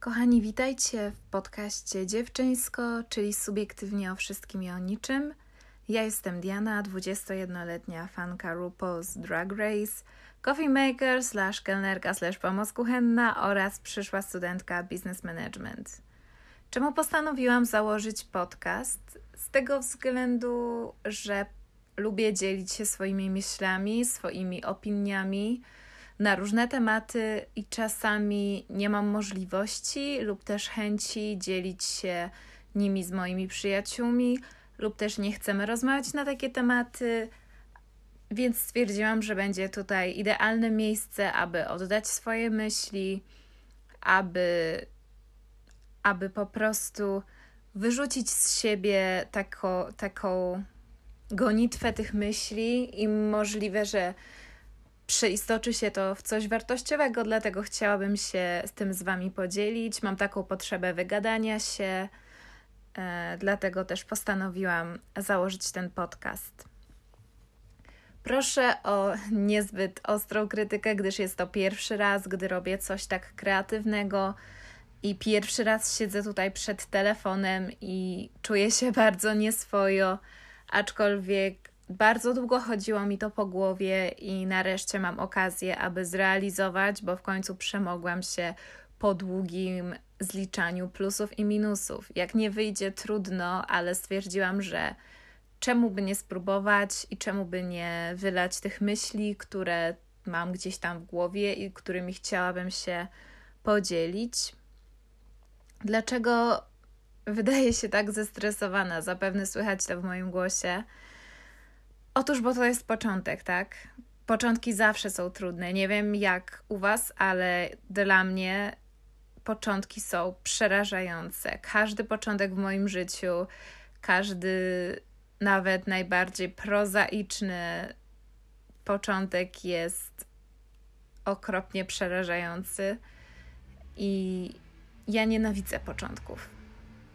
Kochani, witajcie w podcaście Dziewczyńsko, czyli subiektywnie o wszystkim i o niczym. Ja jestem Diana, 21-letnia fanka RuPaul's Drag Race, coffee maker slash kelnerka slash pomoc kuchenna oraz przyszła studentka business management. Czemu postanowiłam założyć podcast? Z tego względu, że lubię dzielić się swoimi myślami, swoimi opiniami, na różne tematy i czasami nie mam możliwości lub też chęci dzielić się nimi z moimi przyjaciółmi, lub też nie chcemy rozmawiać na takie tematy, więc stwierdziłam, że będzie tutaj idealne miejsce, aby oddać swoje myśli, aby, aby po prostu wyrzucić z siebie taką, taką gonitwę tych myśli i możliwe, że przeistoczy się to w coś wartościowego, dlatego chciałabym się z tym z Wami podzielić. Mam taką potrzebę wygadania się, e, dlatego też postanowiłam założyć ten podcast. Proszę o niezbyt ostrą krytykę, gdyż jest to pierwszy raz, gdy robię coś tak kreatywnego i pierwszy raz siedzę tutaj przed telefonem i czuję się bardzo nieswojo, aczkolwiek bardzo długo chodziło mi to po głowie i nareszcie mam okazję, aby zrealizować, bo w końcu przemogłam się po długim zliczaniu plusów i minusów. Jak nie wyjdzie, trudno, ale stwierdziłam, że czemu by nie spróbować i czemu by nie wylać tych myśli, które mam gdzieś tam w głowie i którymi chciałabym się podzielić. Dlaczego wydaje się tak zestresowana? Zapewne słychać to w moim głosie. Otóż, bo to jest początek, tak? Początki zawsze są trudne. Nie wiem jak u Was, ale dla mnie początki są przerażające. Każdy początek w moim życiu, każdy nawet najbardziej prozaiczny początek jest okropnie przerażający i ja nienawidzę początków.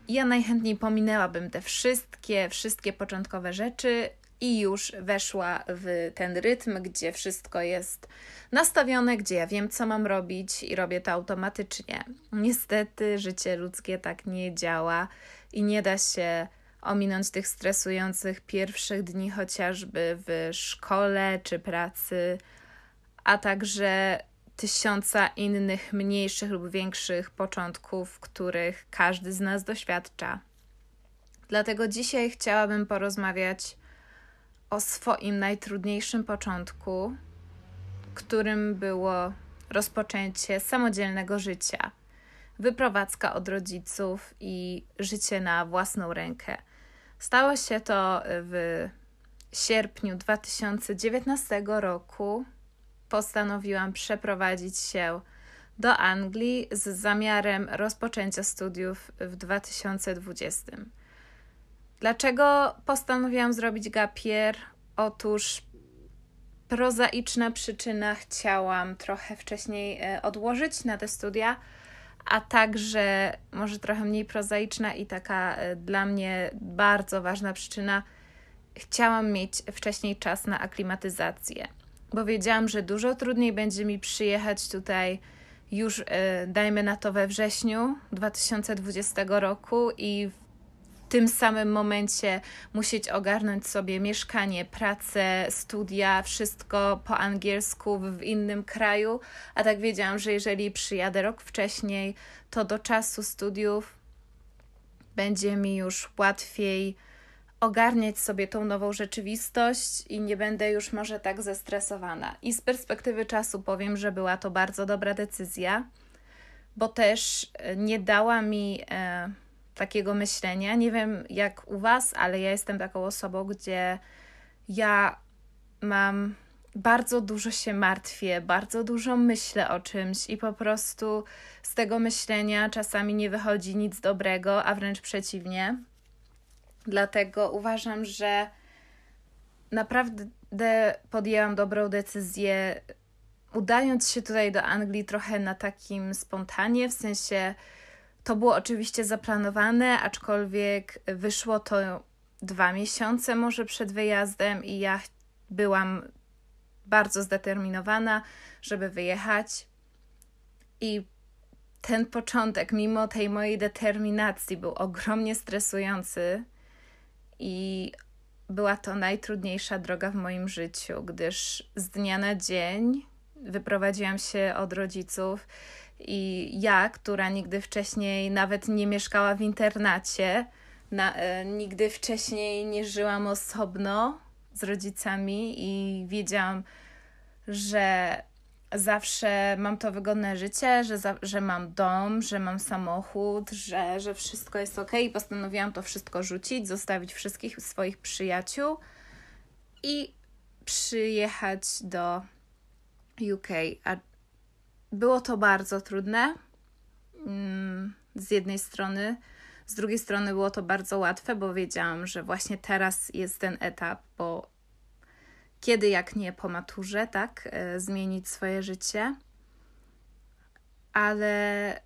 Ja najchętniej pominęłabym te wszystkie, wszystkie początkowe rzeczy i już weszła w ten rytm, gdzie wszystko jest nastawione, gdzie ja wiem, co mam robić i robię to automatycznie. Niestety, życie ludzkie tak nie działa i nie da się ominąć tych stresujących pierwszych dni, chociażby w szkole czy pracy, a także tysiąca innych mniejszych lub większych początków, których każdy z nas doświadcza. Dlatego dzisiaj chciałabym porozmawiać o swoim najtrudniejszym początku, którym było rozpoczęcie samodzielnego życia, wyprowadzka od rodziców i życie na własną rękę. Stało się to w sierpniu 2019 roku. Postanowiłam przeprowadzić się do Anglii z zamiarem rozpoczęcia studiów w 2020. Dlaczego postanowiłam zrobić gapier? Otóż prozaiczna przyczyna chciałam trochę wcześniej e, odłożyć na te studia, a także może trochę mniej prozaiczna i taka e, dla mnie bardzo ważna przyczyna. Chciałam mieć wcześniej czas na aklimatyzację, bo wiedziałam, że dużo trudniej będzie mi przyjechać tutaj już, e, dajmy na to, we wrześniu 2020 roku i tym samym momencie musieć ogarnąć sobie mieszkanie, pracę, studia, wszystko po angielsku w innym kraju. A tak wiedziałam, że jeżeli przyjadę rok wcześniej, to do czasu studiów będzie mi już łatwiej ogarniać sobie tą nową rzeczywistość i nie będę już może tak zestresowana. I z perspektywy czasu powiem, że była to bardzo dobra decyzja, bo też nie dała mi. E, takiego myślenia. Nie wiem jak u Was, ale ja jestem taką osobą, gdzie ja mam bardzo dużo się martwię, bardzo dużo myślę o czymś i po prostu z tego myślenia czasami nie wychodzi nic dobrego, a wręcz przeciwnie. Dlatego uważam, że naprawdę podjęłam dobrą decyzję, udając się tutaj do Anglii trochę na takim spontanie, w sensie to było oczywiście zaplanowane, aczkolwiek wyszło to dwa miesiące może przed wyjazdem i ja byłam bardzo zdeterminowana, żeby wyjechać. I ten początek, mimo tej mojej determinacji, był ogromnie stresujący i była to najtrudniejsza droga w moim życiu, gdyż z dnia na dzień wyprowadziłam się od rodziców i ja, która nigdy wcześniej nawet nie mieszkała w internacie, na, e, nigdy wcześniej nie żyłam osobno z rodzicami i wiedziałam, że zawsze mam to wygodne życie, że, za, że mam dom, że mam samochód, że, że wszystko jest ok. I postanowiłam to wszystko rzucić, zostawić wszystkich swoich przyjaciół i przyjechać do UK. A było to bardzo trudne. Mm, z jednej strony, z drugiej strony było to bardzo łatwe, bo wiedziałam, że właśnie teraz jest ten etap, bo kiedy jak nie po maturze, tak, e, zmienić swoje życie. Ale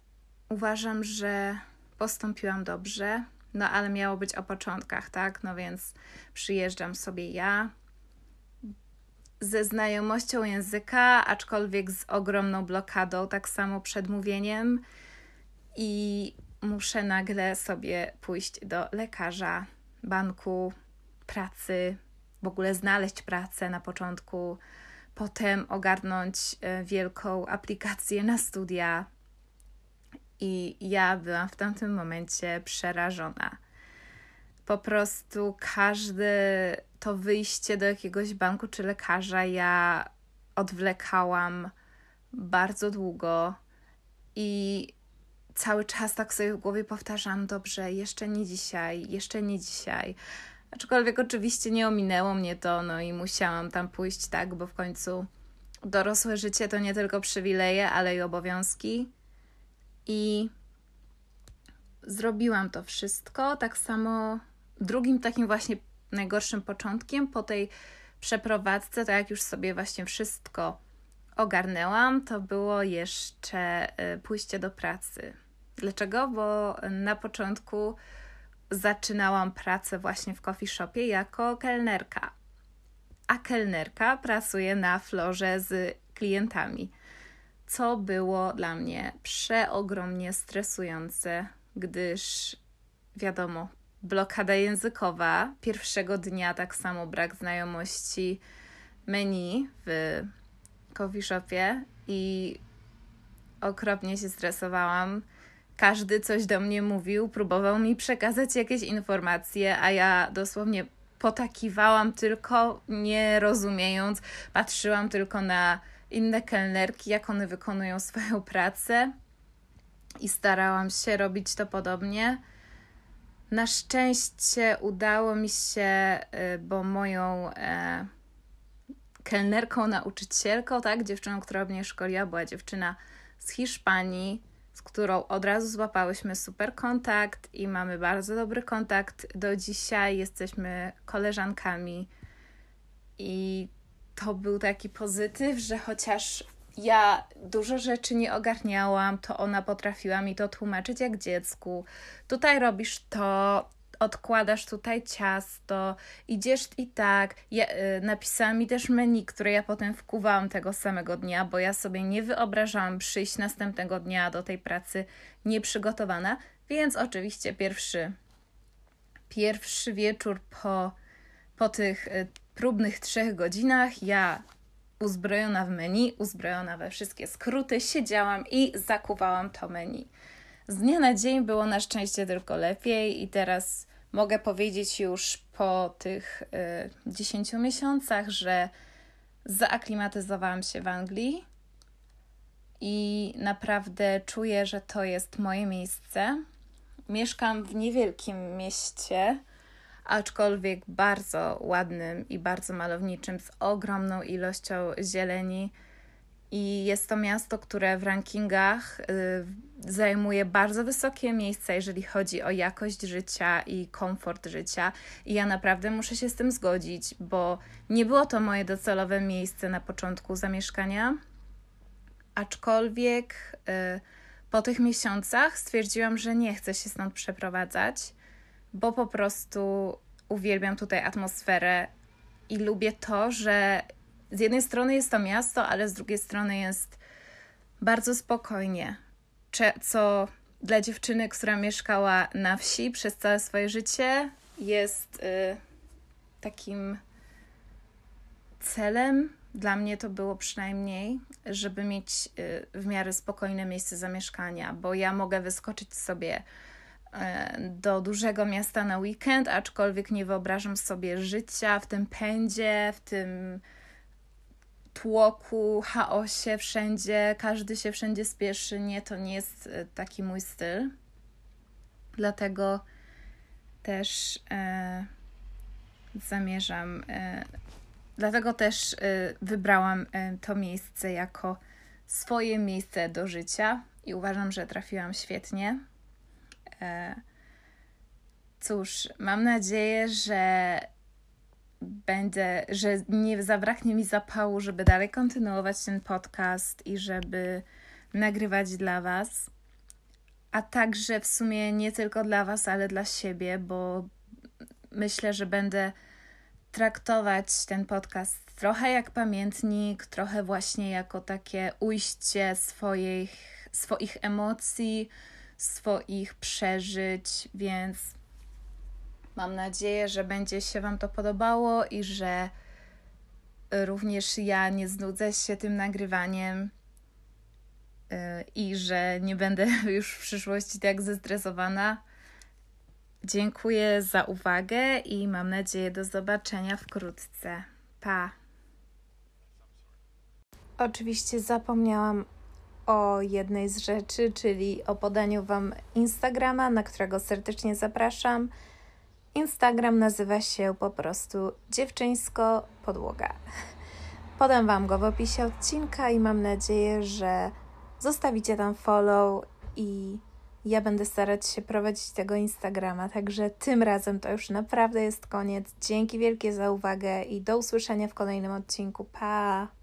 uważam, że postąpiłam dobrze, no ale miało być o początkach, tak? No więc przyjeżdżam sobie ja ze znajomością języka, aczkolwiek z ogromną blokadą, tak samo przed mówieniem i muszę nagle sobie pójść do lekarza, banku, pracy, w ogóle znaleźć pracę na początku, potem ogarnąć e, wielką aplikację na studia. I ja byłam w tamtym momencie przerażona. Po prostu każde to wyjście do jakiegoś banku czy lekarza ja odwlekałam bardzo długo i cały czas tak sobie w głowie powtarzam: dobrze, jeszcze nie dzisiaj, jeszcze nie dzisiaj. Aczkolwiek oczywiście nie ominęło mnie to, no i musiałam tam pójść, tak, bo w końcu dorosłe życie to nie tylko przywileje, ale i obowiązki. I zrobiłam to wszystko. Tak samo drugim takim właśnie najgorszym początkiem po tej przeprowadzce, tak jak już sobie właśnie wszystko ogarnęłam, to było jeszcze y, pójście do pracy. Dlaczego? Bo na początku zaczynałam pracę właśnie w coffee shopie jako kelnerka. A kelnerka pracuje na florze z klientami, co było dla mnie przeogromnie stresujące, gdyż wiadomo, blokada językowa. Pierwszego dnia, tak samo brak znajomości menu w coffee shopie i okropnie się stresowałam. Każdy coś do mnie mówił, próbował mi przekazać jakieś informacje, a ja dosłownie potakiwałam tylko, nie rozumiejąc, patrzyłam tylko na inne kelnerki, jak one wykonują swoją pracę i starałam się robić to podobnie. Na szczęście udało mi się, y, bo moją e, kelnerką, nauczycielką, tak, dziewczyną, która mnie szkoliła, była dziewczyna z Hiszpanii, z którą od razu złapałyśmy super kontakt i mamy bardzo dobry kontakt do dzisiaj. Jesteśmy koleżankami i to był taki pozytyw, że chociaż ja dużo rzeczy nie ogarniałam, to ona potrafiła mi to tłumaczyć jak dziecku. Tutaj robisz to, odkładasz tutaj ciasto, idziesz i tak. Ja, y, napisała mi też menu, które ja potem wkuwałam tego samego dnia, bo ja sobie nie wyobrażałam przyjść następnego dnia do tej pracy nieprzygotowana, więc oczywiście pierwszy, pierwszy wieczór po, po tych y, próbnych trzech godzinach ja uzbrojona w menu, uzbrojona we wszystkie skróty, siedziałam i zakuwałam to menu. Z dnia na dzień było na szczęście tylko lepiej i teraz mogę powiedzieć już po tych y, 10 miesiącach, że zaaklimatyzowałam się w Anglii i naprawdę czuję, że to jest moje miejsce. Mieszkam w niewielkim mieście, aczkolwiek bardzo ładnym i bardzo malowniczym, z ogromną ilością zieleni i jest to miasto, które w rankingach y, zajmuje bardzo wysokie miejsca, jeżeli chodzi o jakość życia i komfort życia. I ja naprawdę muszę się z tym zgodzić, bo nie było to moje docelowe miejsce na początku zamieszkania. Aczkolwiek y, po tych miesiącach stwierdziłam, że nie chcę się stąd przeprowadzać, bo po prostu uwielbiam tutaj atmosferę i lubię to, że z jednej strony jest to miasto, ale z drugiej strony jest bardzo spokojnie. co dla dziewczyny, która mieszkała na wsi przez całe swoje życie, jest y, takim celem. Dla mnie to było przynajmniej, żeby mieć y, w miarę spokojne miejsce zamieszkania, bo ja mogę wyskoczyć sobie do dużego miasta na weekend, aczkolwiek nie wyobrażam sobie życia w tym pędzie, w tym tłoku, chaosie wszędzie, każdy się wszędzie spieszy. Nie, to nie jest e, taki mój styl. Dlatego też e, zamierzam, e, dlatego też e, wybrałam e, to miejsce jako swoje miejsce do życia i uważam, że trafiłam świetnie. E, cóż, mam nadzieję, że będę, że nie zabraknie mi zapału, żeby dalej kontynuować ten podcast i żeby nagrywać dla Was. A także w sumie nie tylko dla Was, ale dla siebie, bo myślę, że będę traktować ten podcast trochę jak pamiętnik, trochę właśnie jako takie ujście swoich, swoich emocji, swoich przeżyć, więc Mam nadzieję, że będzie się Wam to podobało i że również ja nie znudzę się tym nagrywaniem y, i że nie będę już w przyszłości tak zestresowana. Dziękuję za uwagę i mam nadzieję do zobaczenia wkrótce. Pa! Oczywiście zapomniałam o jednej z rzeczy, czyli o podaniu Wam Instagrama, na którego serdecznie zapraszam. Instagram nazywa się po prostu Dziewczyńsko Podłoga. Podam Wam go w opisie odcinka i mam nadzieję, że zostawicie tam follow i ja będę starać się prowadzić tego Instagrama. Także tym razem to już naprawdę jest koniec. Dzięki wielkie za uwagę i do usłyszenia w kolejnym odcinku. Pa!